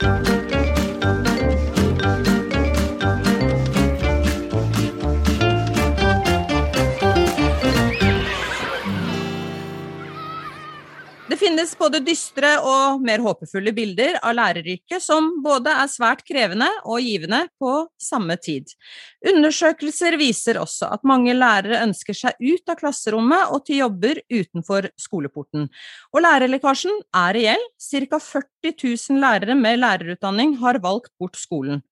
Det både dystre og mer håpefulle bilder av læreryrket som både er svært krevende og givende på samme tid. Undersøkelser viser også at mange lærere ønsker seg ut av klasserommet og til jobber utenfor skoleporten. Og lærerlekkasjen er reell. Ca. 40 000 lærere med lærerutdanning har valgt bort skolen.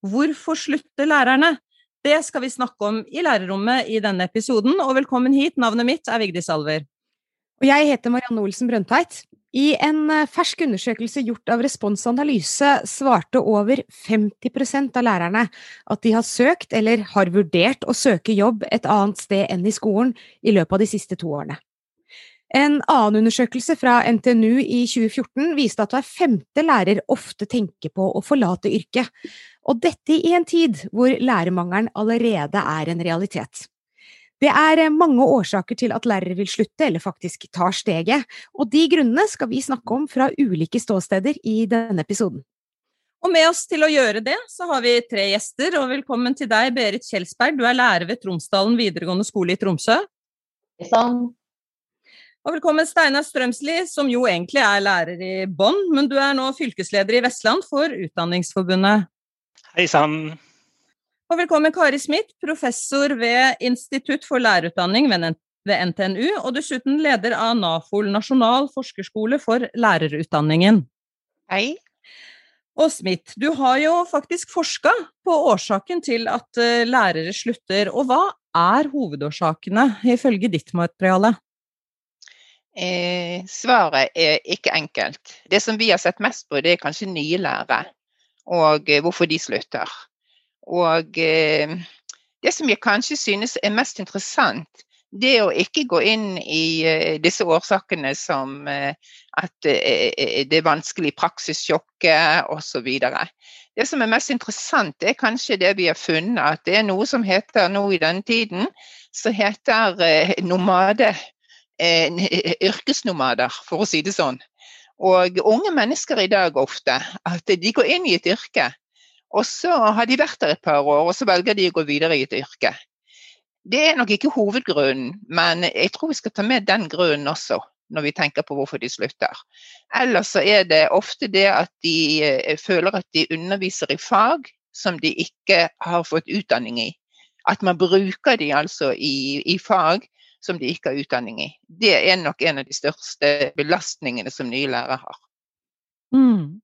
Hvorfor slutter lærerne? Det skal vi snakke om i lærerrommet i denne episoden, og velkommen hit. Navnet mitt er Vigdis Alver. Og jeg heter Marianne Olsen Brøndtveit. I en eh, fersk undersøkelse gjort av Respons Analyse svarte over 50% av lærerne at de har søkt eller har vurdert å søke jobb et annet sted enn i skolen i løpet av de siste to årene. En annen undersøkelse fra NTNU i 2014 viste at hver femte lærer ofte tenker på å forlate yrket, og dette i en tid hvor lærermangelen allerede er en realitet. Det er eh, mange årsaker til at lærere vil slutte, eller faktisk tar steget, og de grunnene skal vi snakke om fra ulike ståsteder i denne episoden. Og med oss til å gjøre det, så har vi tre gjester, og velkommen til deg, Berit Kjelsberg. Du er lærer ved Tromsdalen videregående skole i Tromsø. Sånn. Og velkommen Steinar Strømsli, som jo egentlig er lærer i Bonn, men du er nå fylkesleder i Vestland for Utdanningsforbundet. Hei sann. Og velkommen Kari Smith, professor ved Institutt for lærerutdanning ved NTNU, og dessuten leder av NAFOL, Nasjonal forskerskole for lærerutdanningen. Hei. Og Smith, du har jo faktisk forska på årsaken til at eh, lærere slutter, og hva er hovedårsakene ifølge ditt materiale? Eh, svaret er ikke enkelt. Det som vi har sett mest på, det er kanskje nye lærere, og eh, hvorfor de slutter. Og eh, det som jeg kanskje synes er mest interessant, det å ikke gå inn i uh, disse årsakene som uh, at det er vanskelig praksissjokket osv. Det som er mest interessant, er kanskje det vi har funnet, at det er noe som heter nå i denne tiden, som heter nomade. yrkesnomader, for å si det sånn. Og unge mennesker i dag ofte, at de går inn i et yrke og så har de vært der et par år, og så velger de å gå videre i et yrke. Det er nok ikke hovedgrunnen, men jeg tror vi skal ta med den grunnen også når vi tenker på hvorfor de slutter. Ellers så er det ofte det at de eh, føler at de underviser i fag som de ikke har fått utdanning i. At man bruker de altså i, i fag som de ikke har utdanning i. Det er nok en av de største belastningene som nye lærere har. Mm.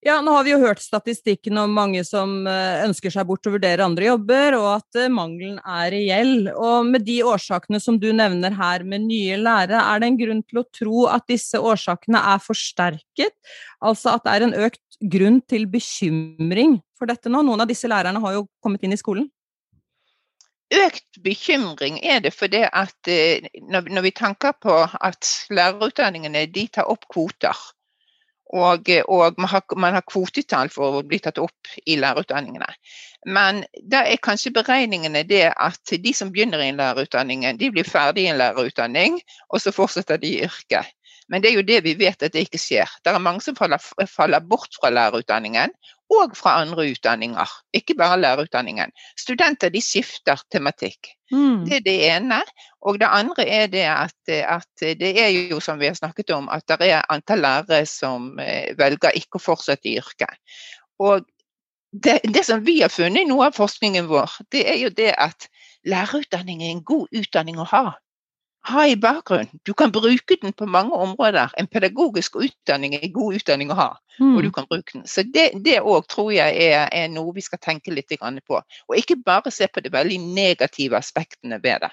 Ja, nå har vi jo hørt statistikken om mange som eh, ønsker seg bort og vurderer andre jobber, og at eh, mangelen er reell. Og med de årsakene som du nevner her med nye lærere, er det en grunn til å tro at disse årsakene er forsterket? Altså at det er en økt grunn til bekymring for dette nå? Noen av disse lærerne har jo kommet inn i skolen. Økt bekymring er det fordi at eh, når vi tenker på at lærerutdanningene de tar opp kvoter, og, og man, har, man, har, kvotetall for å bli tatt opp i lærerutdanningene. Men da er kanskje beregningene det at de som begynner i en lærerutdanning, de blir ferdig i en lærerutdanning, og så fortsetter de i yrket. Men det er jo det vi vet at det ikke skjer. Det er mange som faller, faller bort fra lærerutdanningen, og fra andre utdanninger. Ikke bare lærerutdanningen. Studenter de skifter tematikk. Mm. Det er det ene. Og det andre er det at, at, det er jo som vi har snakket om, at det er antall lærere som eh, velger ikke å fortsette i yrket. Og det, det, som vi har funnet i noe av forskningen vår, det er jo det at lærerutdanning er en god utdanning å ha ha i bakgrunnen. Du kan bruke den på mange områder. En pedagogisk utdanning er en god utdanning å ha, mm. og du kan bruke den. Så det òg tror jeg er, er, noe vi skal tenke litt på. Og ikke bare se på de veldig negative aspektene ved det.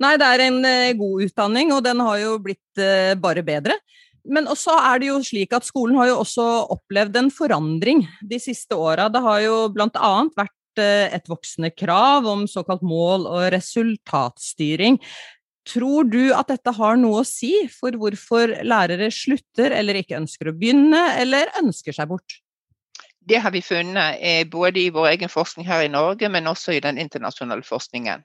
Nei, det er en uh, god utdanning, og den har jo blitt uh, bare bedre. Men også er det jo slik at skolen har jo også opplevd en forandring de siste åra. Det har jo bl.a. vært uh, et voksende krav om såkalt mål- og resultatstyring. Tror du at dette har noe å si for hvorfor lærere slutter eller ikke ønsker å begynne, eller ønsker seg bort? Det har vi funnet eh, både i vår egen forskning her i Norge, men også i den internasjonale forskningen.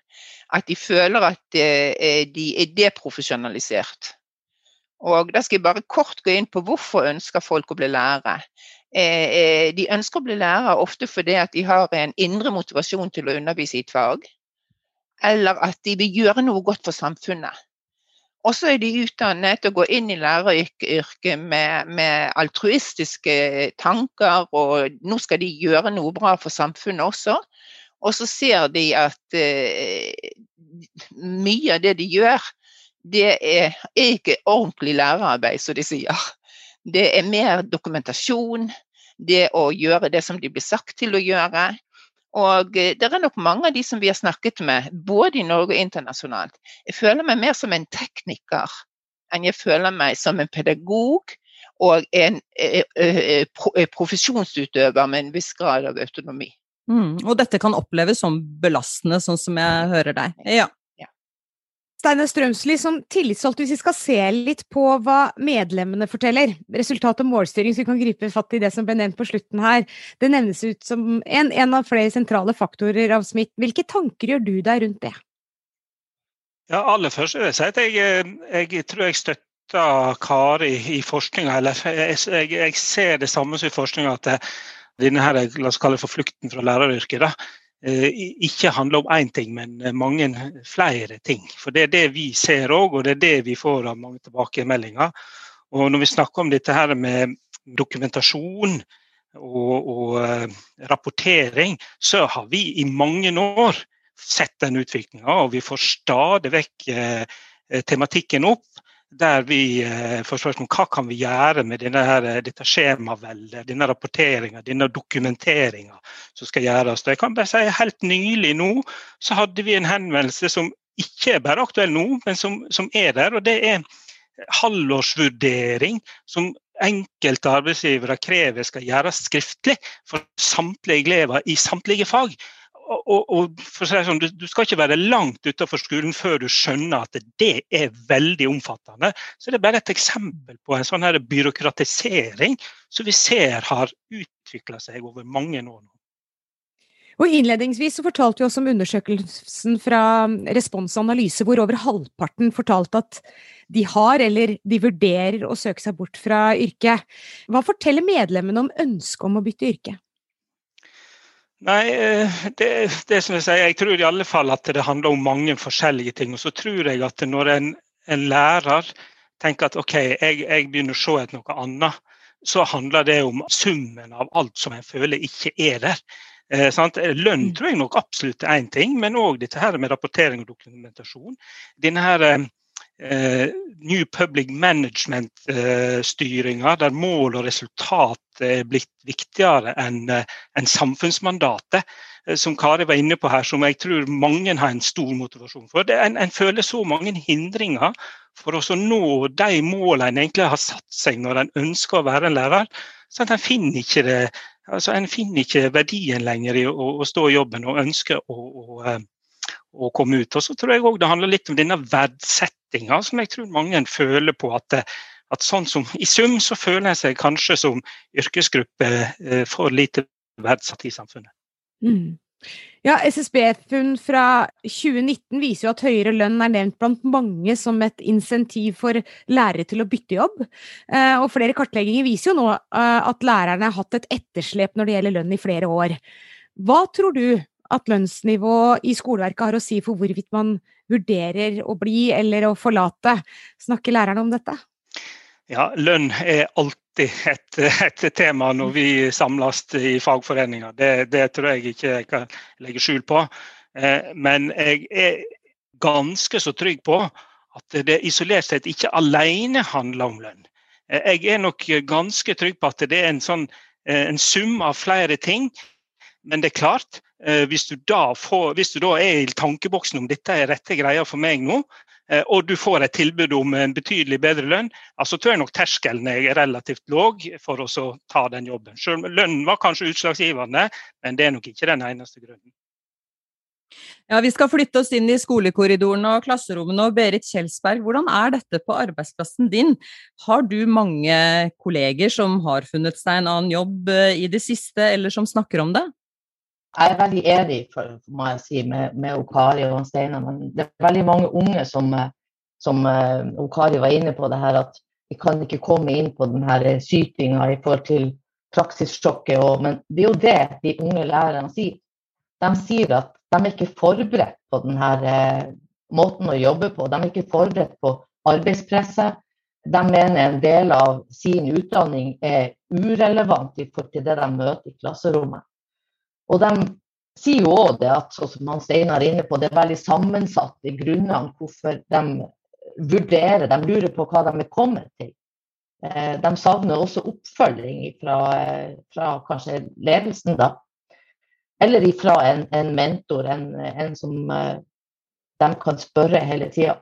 At de føler at eh, de er deprofesjonalisert. Og da skal jeg bare kort gå inn på hvorfor ønsker folk å bli lærere. Eh, de ønsker å bli lærer ofte fordi at de har en indre motivasjon til å undervise i et fag. Eller at de vil gjøre noe godt for samfunnet. Og så er de utdannet til å gå inn i læreryrket med, med, altruistiske tanker, og nå skal de gjøre noe bra for samfunnet også. Og så ser de at eh, mye av det de gjør, det er, er ikke ordentlig lærerarbeid, som de sier. Det er mer dokumentasjon, det å gjøre det som de blir sagt til å gjøre. Og eh, det er nok mange av de som vi har snakket med, både i Norge og internasjonalt. Jeg føler meg mer som en tekniker enn jeg føler meg som en pedagog og en eh, eh, profesjonsutøver med en viss grad av autonomi. Mm, og dette kan oppleves som belastende, sånn som jeg hører deg. Ja. Steine Strømsli, som tillitsvalgt, hvis vi skal se litt på hva medlemmene forteller, resultat og målstyring, så vi kan gripe fatt i det som ble nevnt på slutten her, det nevnes ut som en, en av flere sentrale faktorer av smitt. Hvilke tanker gjør du deg rundt det? Ja, Aller først vil jeg si at jeg, jeg tror jeg støtter Kari i forskninga. Jeg, jeg, jeg, ser det samme som i forskninga, at denne her, la oss kalle det for flukten fra læreryrket. da, Eh, ikke handler om én ting, men eh, mange flere ting. For Det er det vi ser òg, og det er det vi får av mange tilbakemeldinger. Og Når vi snakker om dette her med dokumentasjon og, og uh, rapportering, så har vi i mange år sett den utviklinga, og vi får stadig vekk tematikken opp der vi eh, får spørsmål hva kan vi gjøre med denne her, eh, dette skjemaveldet, denne rapporteringa, denne dokumenteringa som skal gjøres. Jeg kan bare si Helt nylig nå så hadde vi en henvendelse som ikke er bare aktuell nå, men som, som er der. og Det er halvårsvurdering som enkelte arbeidsgivere krever skal gjøres skriftlig for samtlige elever i samtlige fag og, og, si sånn, du, du, skal ikke være langt utenfor skolen før du skjønner at det er veldig omfattende. Så det er bare et eksempel på en sånn her byråkratisering som vi ser har utvikla seg over mange år nå. Og Innledningsvis så fortalte vi oss om undersøkelsen fra Respons Analyse, hvor over halvparten fortalte at de har eller de vurderer å søke seg bort fra yrket. Hva forteller medlemmene om ønsket om å bytte yrke? Nei, eh, det, det, som jeg sier, jeg tror i alle fall at det handler om mange forskjellige ting. Og så tror jeg at når en, en lærer tenker at OK, jeg, jeg begynner å se etter noe annet, så handler det om summen av alt som en føler ikke er der. Eh, Lønn mm. tror jeg nok absolutt er én ting, men òg dette her med rapportering og dokumentasjon. Denne her, eh, Uh, New Public Management-styringa, uh, der mål og resultat er blitt viktigere enn en samfunnsmandatet, som Kari var inne på her, som jeg tror mange har en stor motivasjon for. En, føler så mange hindringer for å nå de målene en egentlig har satt seg når en ønsker å være en lærer. så en finner ikke det, altså En finner ikke verdien lenger i å, å stå i jobben og ønske å, å å komme ut. Og så tror jeg òg det handler litt om denne verdsettinga som jeg tror mange føler på. at, at sånn som, I sum så føler jeg seg kanskje som yrkesgruppe eh, for lite verdsatt i samfunnet. Mm. Ja, SSB-funn fra 2019 viser jo at høyere lønn er nevnt blant mange som et insentiv for lærere til å bytte jobb. Eh, og flere kartlegginger viser jo nå eh, at lærerne har hatt et etterslep når det gjelder lønn i flere år. Hva tror du at lønnsnivå i skoleverket har å si for hvorvidt man vurderer å bli eller å forlate. Snakker lærerne om dette? Ja, lønn er alltid et, et tema når vi samles i fagforeninger. Det, det, tror jeg ikke jeg kan legge skjul på. Eh, men jeg er ganske så trygg på at det isolert sett ikke alene handler om lønn. Eh, jeg er nok ganske trygg på at det er en, sånn, eh, en sum av flere ting. Men det er klart, hvis du, får, hvis du, da er i tankeboksen om dette er rette greier for meg nå, eh, og du får et tilbud om en betydelig bedre lønn, altså tror jeg nok terskelen er relativt låg for å ta den jobben. Selv Lønnen var kanskje utslagsgivende, men det er nok ikke den eneste grunnen. Ja, Vi skal flytte oss inn i skolekorridorene og klasserommene. og Berit Kjelsberg, hvordan er dette på arbeidsplassen din? Har du mange kolleger som har funnet seg en annen jobb eh, i det siste, eller som snakker om det? Jeg er veldig enig for, må jeg si, med, med Okari og Steinar. Men det er veldig mange unge som, som uh, Okari var inne på, det her at vi kan ikke komme inn på den her sytinga i forhold til praksissjokket. Og, men det er jo det de unge lærerne sier. De sier at de er ikke forberedt på denne eh, måten å jobbe på. De er ikke forberedt på arbeidspresset. De mener en del av sin utdanning er urelevant i forhold til det de møter i klasserommet. Og de sier jo òg det at sånn som Steinar er inne på, det er veldig sammensatte grunnene hvorfor de vurderer, de lurer på hva de er kommet til. Eh, de savner også oppfølging fra, fra kanskje ledelsen, da. Eller fra en, en mentor, en, en, som eh, de kan spørre hele tida.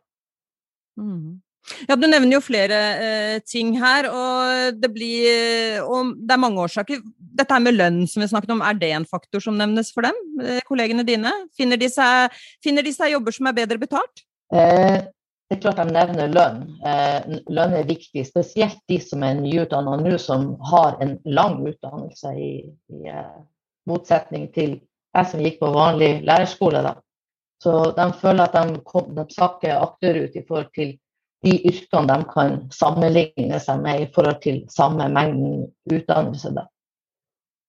Mm. Ja, Du nevner jo flere eh, ting her, og det, blir, og det er mange årsaker. Dette med lønn som vi snakket om, er det en faktor som nevnes for dem? Eh, kollegene dine? Finner de, seg, finner de seg jobber som er bedre betalt? Eh, det er klart de nevner lønn. Eh, lønn er viktig, spesielt de som er nyutdanna nå, som har en lang utdannelse, i, i eh, motsetning til jeg som gikk på vanlig lærerskole. Da. Så de føler at de, kom, de sakker akterut i forhold til de yrkene de kan sammenligne seg med i forhold til samme mengden utdannelse. Da.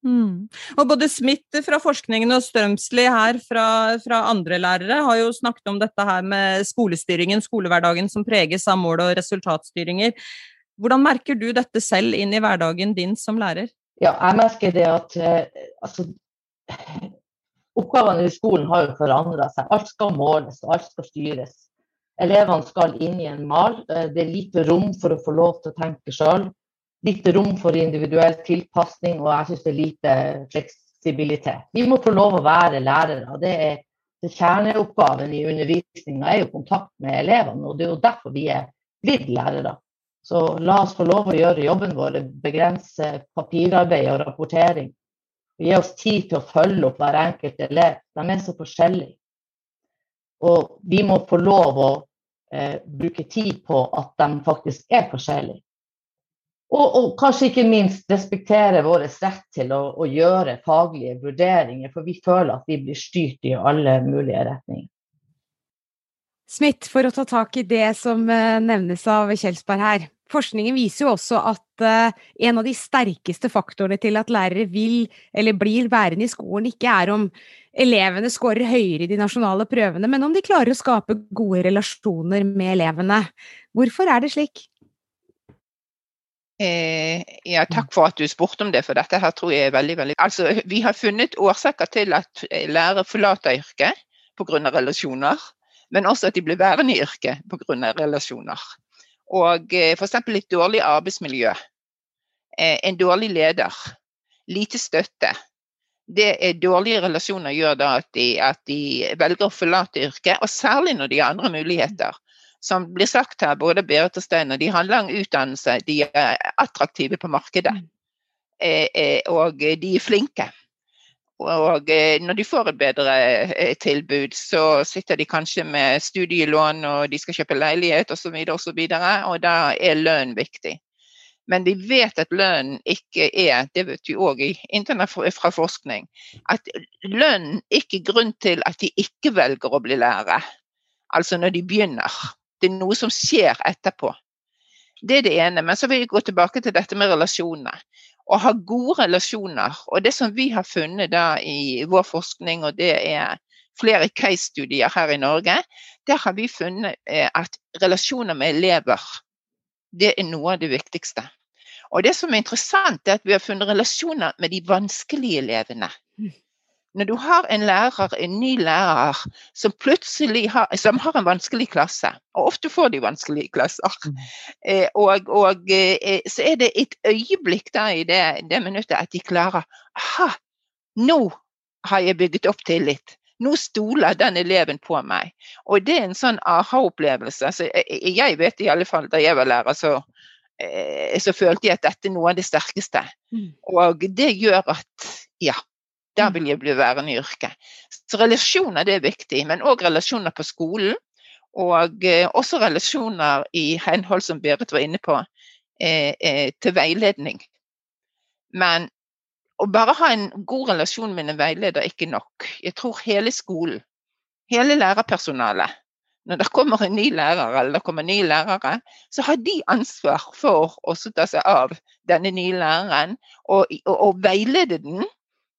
Mm. Og både Smith fra forskningen og Strømsli her fra, fra, andre lærere har jo snakket om dette her med skolestyringen, skolehverdagen som preges av mål- og resultatstyringer. Hvordan merker du dette selv inn i hverdagen din som lærer? Ja, jeg merker det at eh, altså, oppgavene i skolen har jo forandra seg. Alt skal måles, alt skal styres. Elevene skal inn i en mal. Eh, det er lite rom for å få lov til å tenke sjøl. Lite rom for individuell tilpasning, og jeg syns det er lite fleksibilitet. Vi må få lov å være lærere. Det er, Kjerneoppgaven i undervisninga er jo kontakt med elevene, og det er jo derfor vi er blitt lærere. Så la oss få lov å gjøre jobben vår, begrense papirarbeid og rapportering. Gi oss tid til å følge opp hver enkelt elev. De er så forskjellige. Og vi må få lov å eh, bruke tid på at de faktisk er forskjellige. Og, og, kanskje ikke minst respektere vår rett til å, å, gjøre faglige vurderinger, for vi føler at vi blir styrt i alle mulige retninger. Smith, for å ta tak i det som eh, nevnes av Kjelsberg her. Forskningen viser jo også at uh, en av de sterkeste faktorene til at lærere vil eller blir værende i skolen, ikke er om elevene scorer høyere i de nasjonale prøvene, men om de klarer å skape gode relasjoner med elevene. Hvorfor er det slik? Eh, ja, takk for at du spurte om det, for dette her tror jeg er veldig veldig Altså, Vi har funnet årsaker til at lærere forlater yrket pga. relasjoner, men også at de blir værende i yrket pga. relasjoner. Og eh, f.eks. litt dårlig arbeidsmiljø. Eh, en dårlig leder. Lite støtte. Det er dårlige relasjoner gjør da at de, at de velger å forlate yrket, og særlig når de har andre muligheter. Som blir sagt her, både Berit og Steiner, de har lang utdannelse, de er attraktive på markedet. Mm. Eh, og de er flinke. Og eh, når de får et bedre eh, tilbud, så sitter de kanskje med studielån og de skal kjøpe leilighet osv. Og, så videre, og, og da er lønn viktig. Men vi vet at lønn ikke er, det vet vi òg fra forskning, at lønn ikke er grunn til at de ikke velger å bli lærere. Altså når de begynner. Det er noe som skjer etterpå. Det er det ene. Men så vil jeg gå tilbake til dette med relasjoner å ha gode relasjoner. Og det som vi har funnet da i vår forskning, og det er flere case-studier her i Norge, der har vi funnet eh, at relasjoner med elever, det er noe av det viktigste. Og det som er interessant, er at vi har funnet relasjoner med de vanskelige elevene. Når du har en lærer, en ny lærer, som plutselig har, som har en vanskelig klasse, og ofte får de vanskelige klasser, mm. eh, og, og eh, så er det et øyeblikk da i det, det minuttet at de klarer Aha, nå har jeg bygget opp tillit. Nå stoler den eleven på meg. Og det er en sånn aha-opplevelse. Altså, jeg vet i alle fall da jeg var lærer, så, eh, så følte jeg at dette er noe av det sterkeste. Mm. Og det gjør at ja, der mm. vil jeg bli værende i yrket. Så relasjoner det er viktig, men òg relasjoner på skolen. Og eh, også relasjoner i henhold, som Berit var inne på, eh, eh, til veiledning. Men å bare ha en god relasjon med en veileder er ikke nok. Jeg tror hele skolen, hele lærerpersonalet, når det kommer en ny lærer, eller det kommer nye lærere, så har de ansvar for å ta seg av denne nye læreren og, og, og veilede den.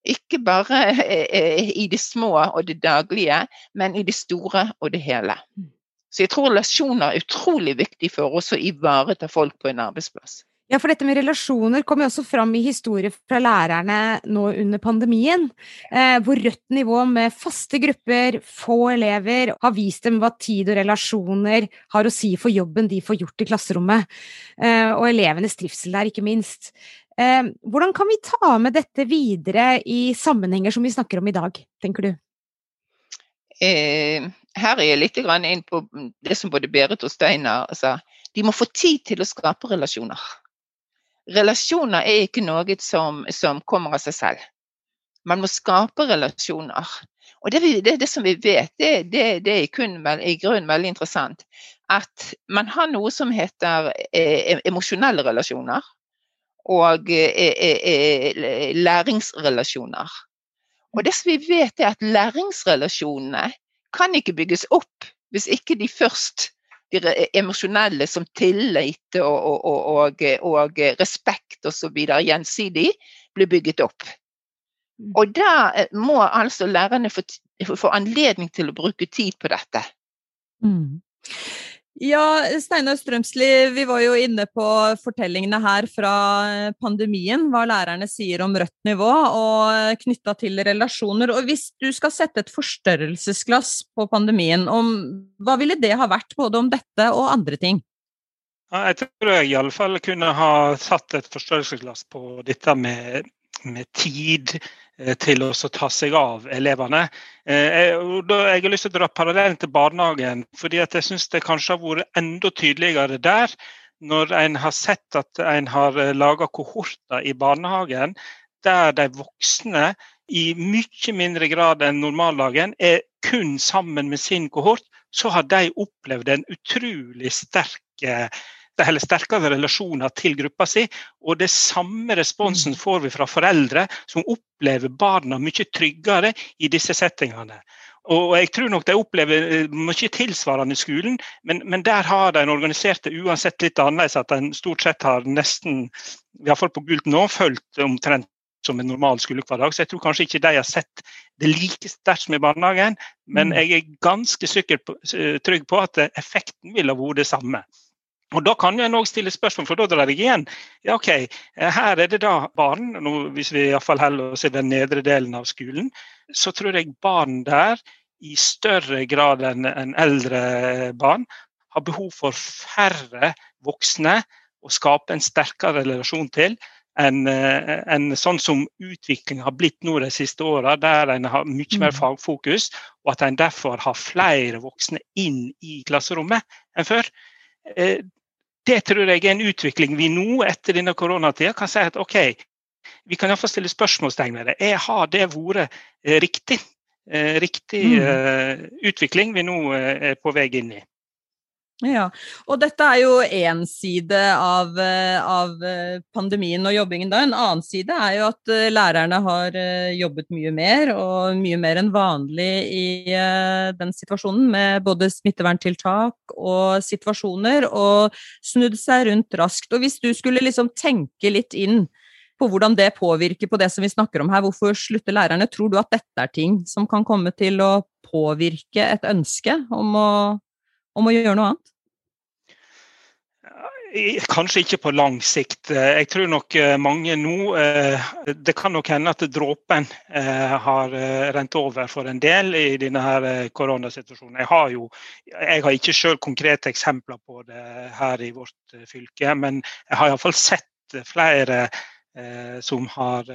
Ikke bare eh, i det små og det daglige, men i det store og det hele. Så jeg tror relasjoner er utrolig viktig for oss å ivareta folk på en arbeidsplass. Ja, for dette med relasjoner kom jo også fram i historier fra lærerne nå under pandemien, eh, hvor rødt nivå med faste grupper, få elever, har vist dem hva tid og relasjoner har å si for jobben de får gjort i klasserommet, eh, og elevenes trivsel der, ikke minst. Eh, hvordan kan vi ta med dette videre i sammenhenger som vi snakker om i dag, tenker du? Eh, her er jeg litt inn på det som både Berit og Steinar sa. De må få tid til å skape relasjoner relasjoner er ikke noe som, som, kommer av seg selv. Man må skape relasjoner. Og det, det, det som vi vet, det, det er i grunnen veldig interessant. At man har noe som heter eh, emosjonelle relasjoner og eh, eh, eh, læringsrelasjoner. Og det som vi vet, er at læringsrelasjonene kan ikke bygges opp hvis ikke de først de emosjonelle som tillit og, og, og, og respekt osv. gjensidig blir bygget opp. Mm. Og da må altså lærerne få, få anledning til å bruke tid på dette. Mm. Ja, Steinar Strømsli, vi var jo inne på fortellingene her fra pandemien, hva lærerne sier om rødt nivå og knytta til relasjoner. Og hvis du skal sette et forstørrelsesglass på pandemien, om, hva ville det ha vært både om dette og andre ting? Jeg tror jeg iallfall kunne ha satt et forstørrelsesglass på dette med, med tid, til å ta seg av elevene. Eh, jeg har lyst til å dra parallellen til barnehagen, fordi jeg syns det kanskje har vært enda tydeligere der. Når en har sett at en har eh, laga kohorter i barnehagen der de voksne i mye mindre grad enn normaldagen er kun sammen med sin kohort, så har de opplevd en utrolig sterk eller sterkere relasjoner til gruppa si. Og det samme responsen mm. får vi fra foreldre som opplever barna mye tryggere i disse settingene. Og jeg tror nok de opplever eh, mye tilsvarende i skolen, men, men der har de organisert det uansett litt annerledes. At en stort sett har nesten, iallfall på Gult nå, fulgt omtrent som en normal skolehverdag. Så jeg tror kanskje ikke de har sett det like sterkt som i barnehagen. Men mm. jeg er ganske sikker på, trygg på at effekten ville vært det samme. Og Da kan en òg stille spørsmål, for da drar jeg igjen. Ja, ok, eh, Her er det da barn, nå, hvis vi iallfall holder oss i den nedre delen av skolen, så tror jeg barn der i større grad enn en eldre barn har behov for færre voksne å skape en sterkere relasjon til enn eh, en sånn som utviklingen har blitt nå de siste åra, der en har mye mer mm. fagfokus, og at en derfor har flere voksne inn i klasserommet enn før. Eh, det tror jeg er en utvikling vi nå, etter denne koronatida, kan si at OK, vi kan iallfall stille spørsmålstegn ved det. Har det vært eh, riktig? Eh, riktig mm. utvikling vi nå er på vei inn i? Ja, og dette er jo én side av, eh, av, eh, pandemien og jobbingen. da. En annen side er jo at eh, lærerne har jobbet mye mer, og mye mer enn vanlig i den situasjonen, med både smitteverntiltak og situasjoner, og snudd seg rundt raskt. Og hvis du skulle liksom tenke litt inn på hvordan det påvirker på det som vi snakker om her, hvorfor slutter lærerne, tror du at dette er ting som kan komme til å påvirke et ønske om å om å gjøre noe annet? Kanskje ikke på lang sikt. Jeg tror nok eh, mange nå eh, Det kan nok hende at dråpen eh, har rent over for en del i denne her koronasituasjonen. Jeg har jo jeg har ikke selv konkrete eksempler på det her i vårt fylke, men jeg har iallfall sett flere som har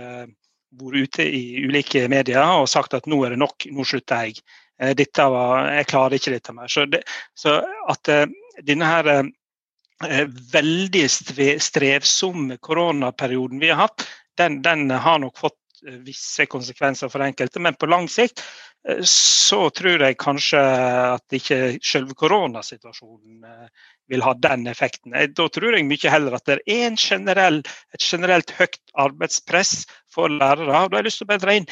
vært ute i ulike medier og sagt at nå er det nok, nå slutter jeg. Eh, dette var, jeg klarer ikke dette mer. Så, det, så at uh, denne her uh, veldig strevsomme koronaperioden vi har hatt, den, den har nok fått visse konsekvenser for enkelte, men på lang sikt så tror jeg kanskje at ikke selve koronasituasjonen vil ha den effekten. Da tror jeg mye heller at det er generell, et generelt høyt arbeidspress for lærere. Og da har jeg lyst til å bedre inn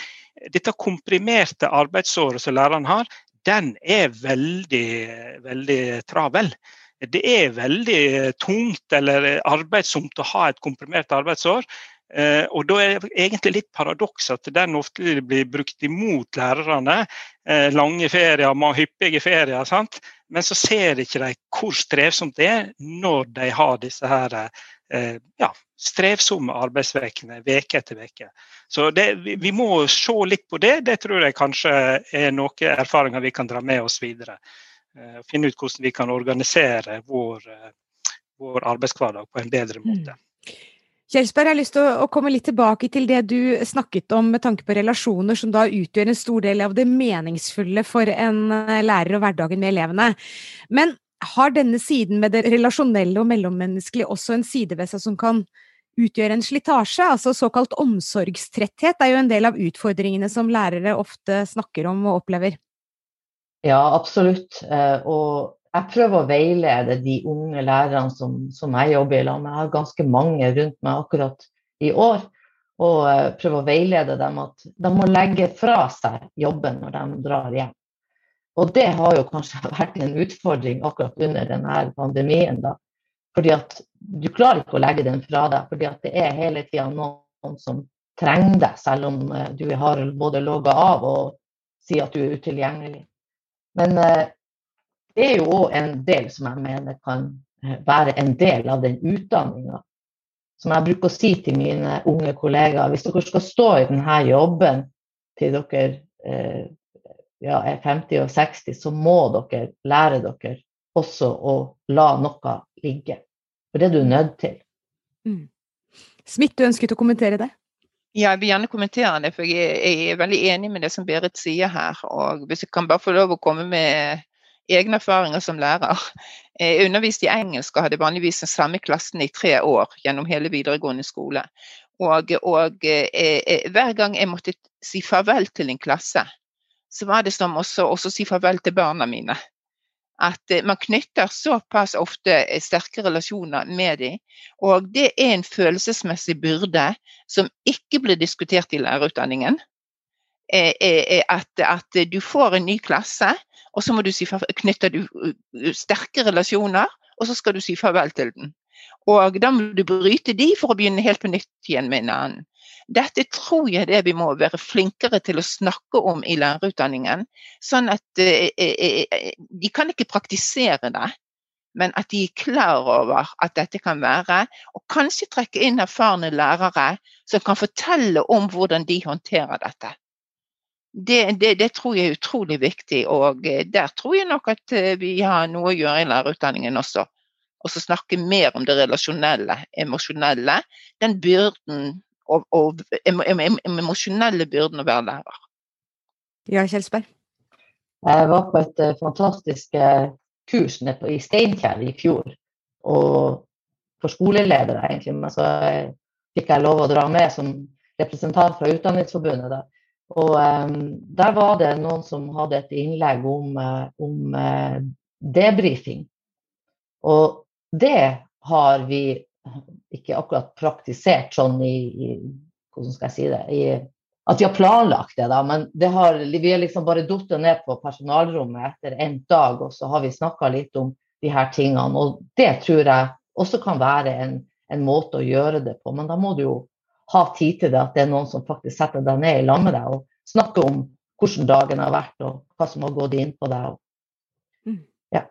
dette komprimerte arbeidsåret som læreren har, den er veldig, veldig travel. Det er veldig tungt eller arbeidsomt å ha et komprimert arbeidsår. Eh, og Da er det egentlig litt paradoks at den ofte blir brukt imot lærerne. Eh, lange ferier, hyppige ferier. Sant? Men så ser ikke de hvor strevsomt det er når de har disse her, eh, ja, strevsomme arbeidsvekene uke etter uke. Så det, vi må se litt på det. Det tror jeg kanskje er noen erfaringer vi kan dra med oss videre. Finne ut hvordan vi kan organisere vår, vår arbeidshverdag på en bedre måte. Mm. Kjelsberg, jeg har lyst til å, komme litt tilbake til det du snakket om med tanke på relasjoner, som da utgjør en stor del av det meningsfulle for en eh, lærer og hverdagen med elevene. Men har denne siden med det relasjonelle og mellommenneskelige også en side ved seg som kan utgjøre en slitasje? Altså såkalt omsorgstretthet er jo en del av utfordringene som lærere ofte snakker om og opplever. Ja, absolutt. Eh, og jeg prøver å veilede de unge lærerne som, som jeg jobber i lag med. Jeg har ganske mange rundt meg akkurat i år. Og uh, prøver å veilede dem at de må legge fra seg jobben når de drar hjem. Og det har jo kanskje vært en utfordring akkurat under denne pandemien. da. Fordi at du klarer ikke å legge den fra deg, fordi at det er hele tida noen som trenger deg, selv om uh, du har både logga av og sier at du er utilgjengelig. Men uh, det er jo òg en del som jeg mener kan eh, være en del av den utdanninga. Som jeg bruker å si til mine unge kollegaer, hvis dere skal stå i denne jobben til dere eh, ja, er 50 og 60, så må dere lære dere også å la noe ligge. For det er du nødt til. Mm. Smith, du ønsket å kommentere det? Ja, jeg vil gjerne kommentere det, for jeg er veldig enig med det som Berit sier her. Og hvis jeg kan bare få lov å komme med egne erfaringer som lærer. Jeg underviste i engelsk og hadde vanligvis den samme klassen i tre år gjennom hele videregående skole. Og, og eh, eh, hver gang jeg måtte si farvel til en klasse, så var det som også, også si farvel til barna mine. At eh, man knytter såpass ofte sterke relasjoner med dem. Og det er en følelsesmessig byrde som ikke blir diskutert i lærerutdanningen. At, at du får en ny klasse, og så må du si, knytter du sterke relasjoner, og så skal du si farvel til den. Og da må du bryte de for å begynne helt på nytt igjen med en annen. Dette tror jeg det vi må være flinkere til å snakke om i lærerutdanningen. Sånn at eh, eh, eh, de kan ikke praktisere det, men at de er klar over at dette kan være. Og kanskje trekke inn erfarne lærere som kan fortelle om hvordan de håndterer dette det, det, det, tror jeg er utrolig viktig, og eh, der tror jeg nok at eh, vi har noe å gjøre i lærerutdanningen også. Og så snakke mer om det relasjonelle, emosjonelle. Den byrden og, og emosjonelle byrden å være lærer. Ja, Kjelsberg? Jeg var på et uh, fantastisk kurs nede i Steinkjer i fjor. Og for skoleledere, egentlig. Men så fikk jeg lov å dra med som representant fra Utdanningsforbundet. Da. Og um, der var det noen som hadde et innlegg om, uh, om uh, debrifing. Og det har vi ikke akkurat praktisert sånn i, i Hvordan skal jeg si det? I, at vi har planlagt det, da. Men det har, vi har liksom bare falt ned på personalrommet etter en dag, og så har vi snakka litt om de her tingene. Og det tror jeg også kan være en, en måte å gjøre det på. Men da må du jo ha tid til det, at det er noen som faktisk setter deg ned i lag med deg og snakker om hvordan dagen har vært, og hva som har gått inn på deg. Mm. Ja.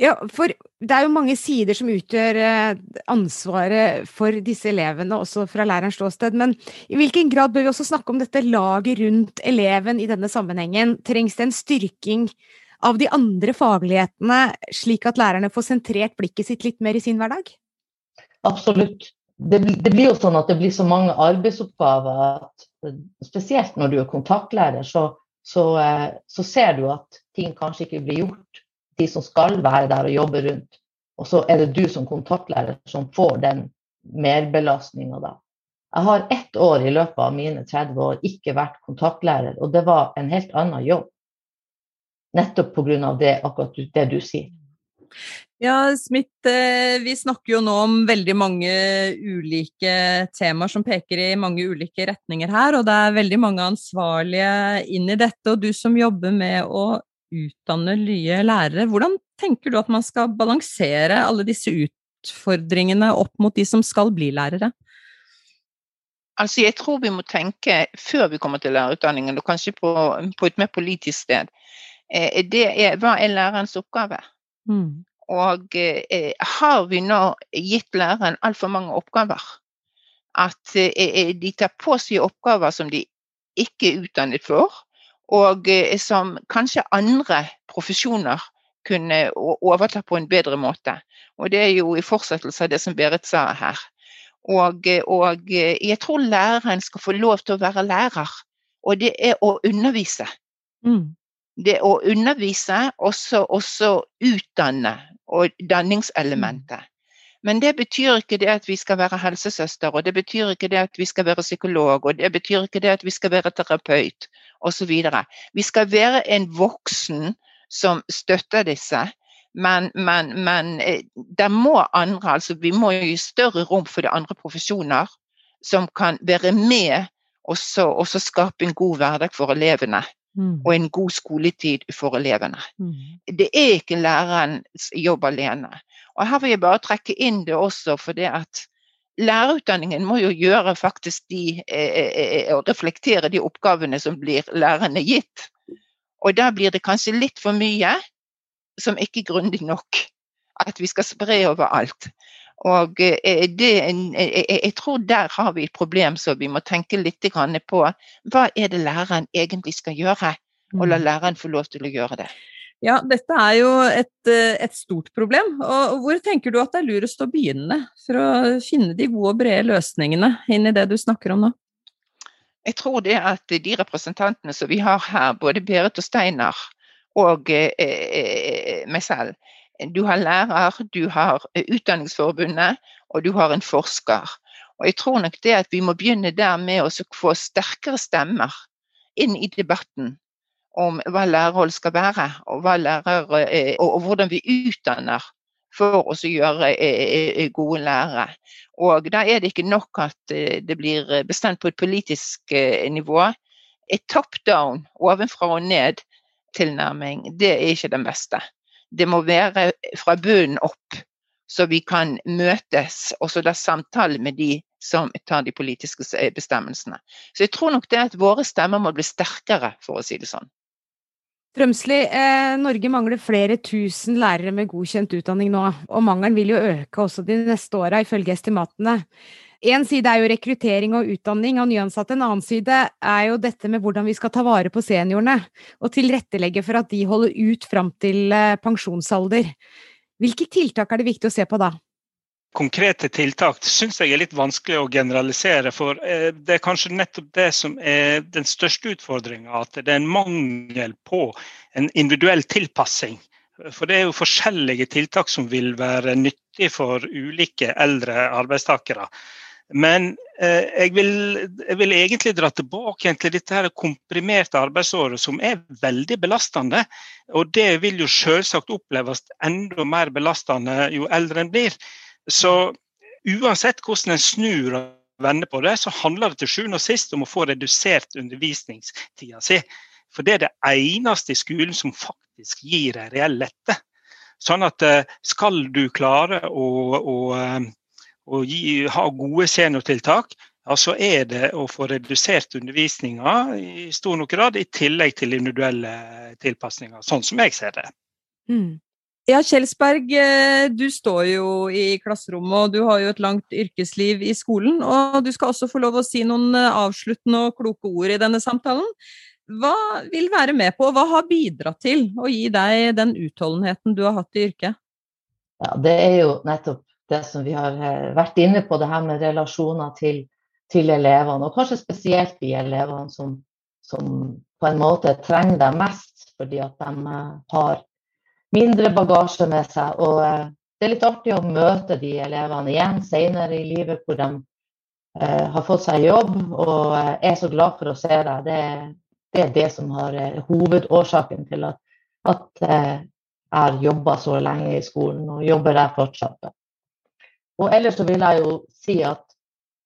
ja, for det er jo mange sider som utgjør eh, ansvaret for disse elevene, også fra lærerens ståsted. Men i hvilken grad bør vi også snakke om dette laget rundt eleven i denne sammenhengen? Trengs det en styrking av de andre faglighetene, slik at lærerne får sentrert blikket sitt litt mer i sin hverdag? Absolutt det, det, blir jo sånn at det blir så mange arbeidsoppgaver at spesielt når du er kontaktlærer, så, så, eh, så, ser du at ting kanskje ikke blir gjort. De som skal være der og jobbe rundt. Og så er det du som kontaktlærer som får den merbelastninga da. Jeg har ett år i løpet av mine 30 år ikke vært kontaktlærer, og det var en helt annen jobb. Nettopp pga. det, akkurat det du sier. Ja, Smith, eh, vi snakker jo nå om veldig mange ulike temaer som peker i mange ulike retninger her, og det er veldig mange ansvarlige inn i dette. Og du som jobber med å utdanne nye lærere, hvordan tenker du at man skal balansere alle disse utfordringene opp mot de som skal bli lærere? Altså, jeg tror vi må tenke før vi kommer til lærerutdanningen, og kanskje på, på et mer politisk sted. Eh, det er hva er lærerens oppgave? Mm. Og eh, har vi nå gitt læreren altfor mange oppgaver? At eh, eh, de tar på seg oppgaver som de ikke er utdannet for, og eh, som kanskje andre profesjoner kunne overta på en bedre måte. Og det er jo i fortsettelse av det som Berit sa her. Og, eh, og eh, jeg tror læreren skal få lov til å være lærer, og det er å undervise. Mm det å undervise, også, også utdanne og danningselementet. Mm. Men det betyr ikke det at vi skal være helsesøster, og det betyr ikke det at vi skal være psykolog, og det betyr ikke det at vi skal være terapeut osv. Vi skal være en voksen som støtter disse. Men, men, men eh, det må andre, altså vi må gi større rom for de andre profesjoner som kan være med og så skape en god hverdag for elevene. Mm. og en god skoletid for elevene. Mm. Det er ikke lærerens jobb alene. Og Her vil jeg bare trekke inn det også, for det at lærerutdanningen må jo gjøre faktisk de, eh, eh, eh reflektere de oppgavene som blir lærerne gitt. Og da blir det kanskje litt for mye som ikke er grundig nok. At vi skal spre overalt. Og eh, det, jeg tror der har vi et problem som vi må tenke litt på hva er det læreren egentlig skal gjøre, og la mm. læreren få lov til å gjøre det. Ja, dette er jo et, eh, et, stort problem. Og hvor tenker du at det er lurest å begynne for å finne de gode og brede løsningene inn i det du snakker om nå? Jeg tror det at de representantene som vi har her, både Berit og Steinar og eh, eh meg selv, du har lærer, du har eh, Utdanningsforbundet, og du har en forsker. Og jeg tror nok det at vi må begynne der med å få sterkere stemmer inn i debatten om hva lærerhold skal være, og, lærere, eh, og, hvordan vi utdanner for å gjøre eh, gode lærere. Og da er det ikke nok at det blir bestemt på et politisk nivå. Et top down, ovenfra og ned-tilnærming, det er ikke den beste det må være fra bunnen opp, så vi kan møtes og så da samtale med de som tar de politiske bestemmelsene. Så jeg tror nok det at våre stemmer må bli sterkere, for å si det sånn. Trømsli, eh, Norge mangler flere tusen lærere med godkjent utdanning nå, og mangelen vil jo øke også de neste åra, ifølge estimatene. Én side er jo rekruttering og utdanning av nyansatte, en annen side er jo dette med hvordan vi skal ta vare på seniorene, og tilrettelegge for at de holder ut fram til eh, pensjonsalder. Hvilke tiltak er det viktig å se på da? Konkrete tiltak syns jeg er litt vanskelig å generalisere. For eh, det er kanskje nettopp det som er den største utfordringa. At det er en mangel på en individuell tilpassing. For det er jo forskjellige tiltak som vil være nyttig for ulike eldre arbeidstakere. Men eh, jeg, vil, jeg, vil, egentlig dra tilbake til dette her komprimerte arbeidsåret, som er veldig belastende. Og det vil jo selvsagt oppleves enda mer belastende jo eldre en blir. Så uansett hvordan en snur og vender på det, så handler det til sjuende og sist om å få redusert undervisningstida si. For det er det eneste i skolen som faktisk gir en reell lette. Sånn at eh, skal du klare å, å eh, og gi, ha gode seniortiltak, ja, så er det å få redusert undervisninga i stor nok grad, i tillegg til individuelle tilpasninger, sånn som jeg ser det. Mm. Ja, Kjelsberg, eh, du står jo i klasserommet, og du har jo et langt yrkesliv i skolen. Og du skal også få lov å si noen eh, avsluttende og kloke ord i denne samtalen. Hva vil være med på, og hva har bidratt til å gi deg den utholdenheten du har hatt i yrket? Ja, Det er jo nettopp det som vi har eh, vært inne på, det her med relasjoner til, til elevene. Og kanskje spesielt de elevene som, som, på en måte trenger det mest, fordi at de eh, har mindre bagasje med seg. Og eh, det er litt artig å møte de elevene igjen senere i livet, hvor de har fått seg jobb og er så glad for å se deg. Det, det er det som har hovedårsaken til at, at har jobba så lenge i skolen, og jobber der fortsatt. Og ellers så vil jeg jo si at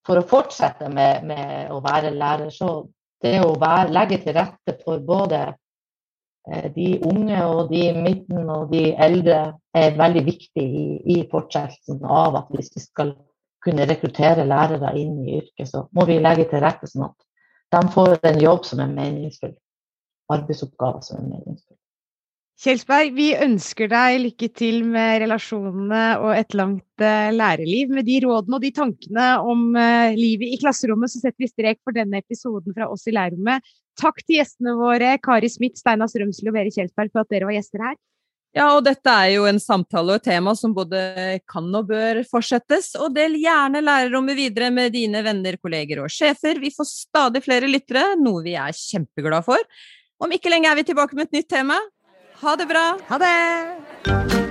for å fortsette med, med å være lærer, så det å være, legge til rette for både eh, de unge og de i midten og de eldre er veldig viktig i, i fortsettelsen av at hvis vi skal kunne rekruttere lærere inn i yrket, så må vi legge til rette sånn at de får en jobb som er meningsfull. Arbeidsoppgaver som er meningsfulle. Kjelsberg, vi ønsker deg lykke til med relasjonene og et langt uh, lærerliv. Med de rådene og de tankene om uh, livet i klasserommet, så setter vi strek for denne episoden fra oss i lærerrommet. Takk til gjestene våre, Kari Smith, Steinar Strømsli og Vere Kjelsberg, for at dere var gjester her. Ja, og dette er jo en samtale og et tema som både kan og bør fortsettes. Og del gjerne lærerrommet videre med dine venner, kolleger og sjefer. Vi får stadig flere lyttere, noe vi er kjempeglade for. Om ikke lenge er vi tilbake med et nytt tema. Ha det bra! Ha det!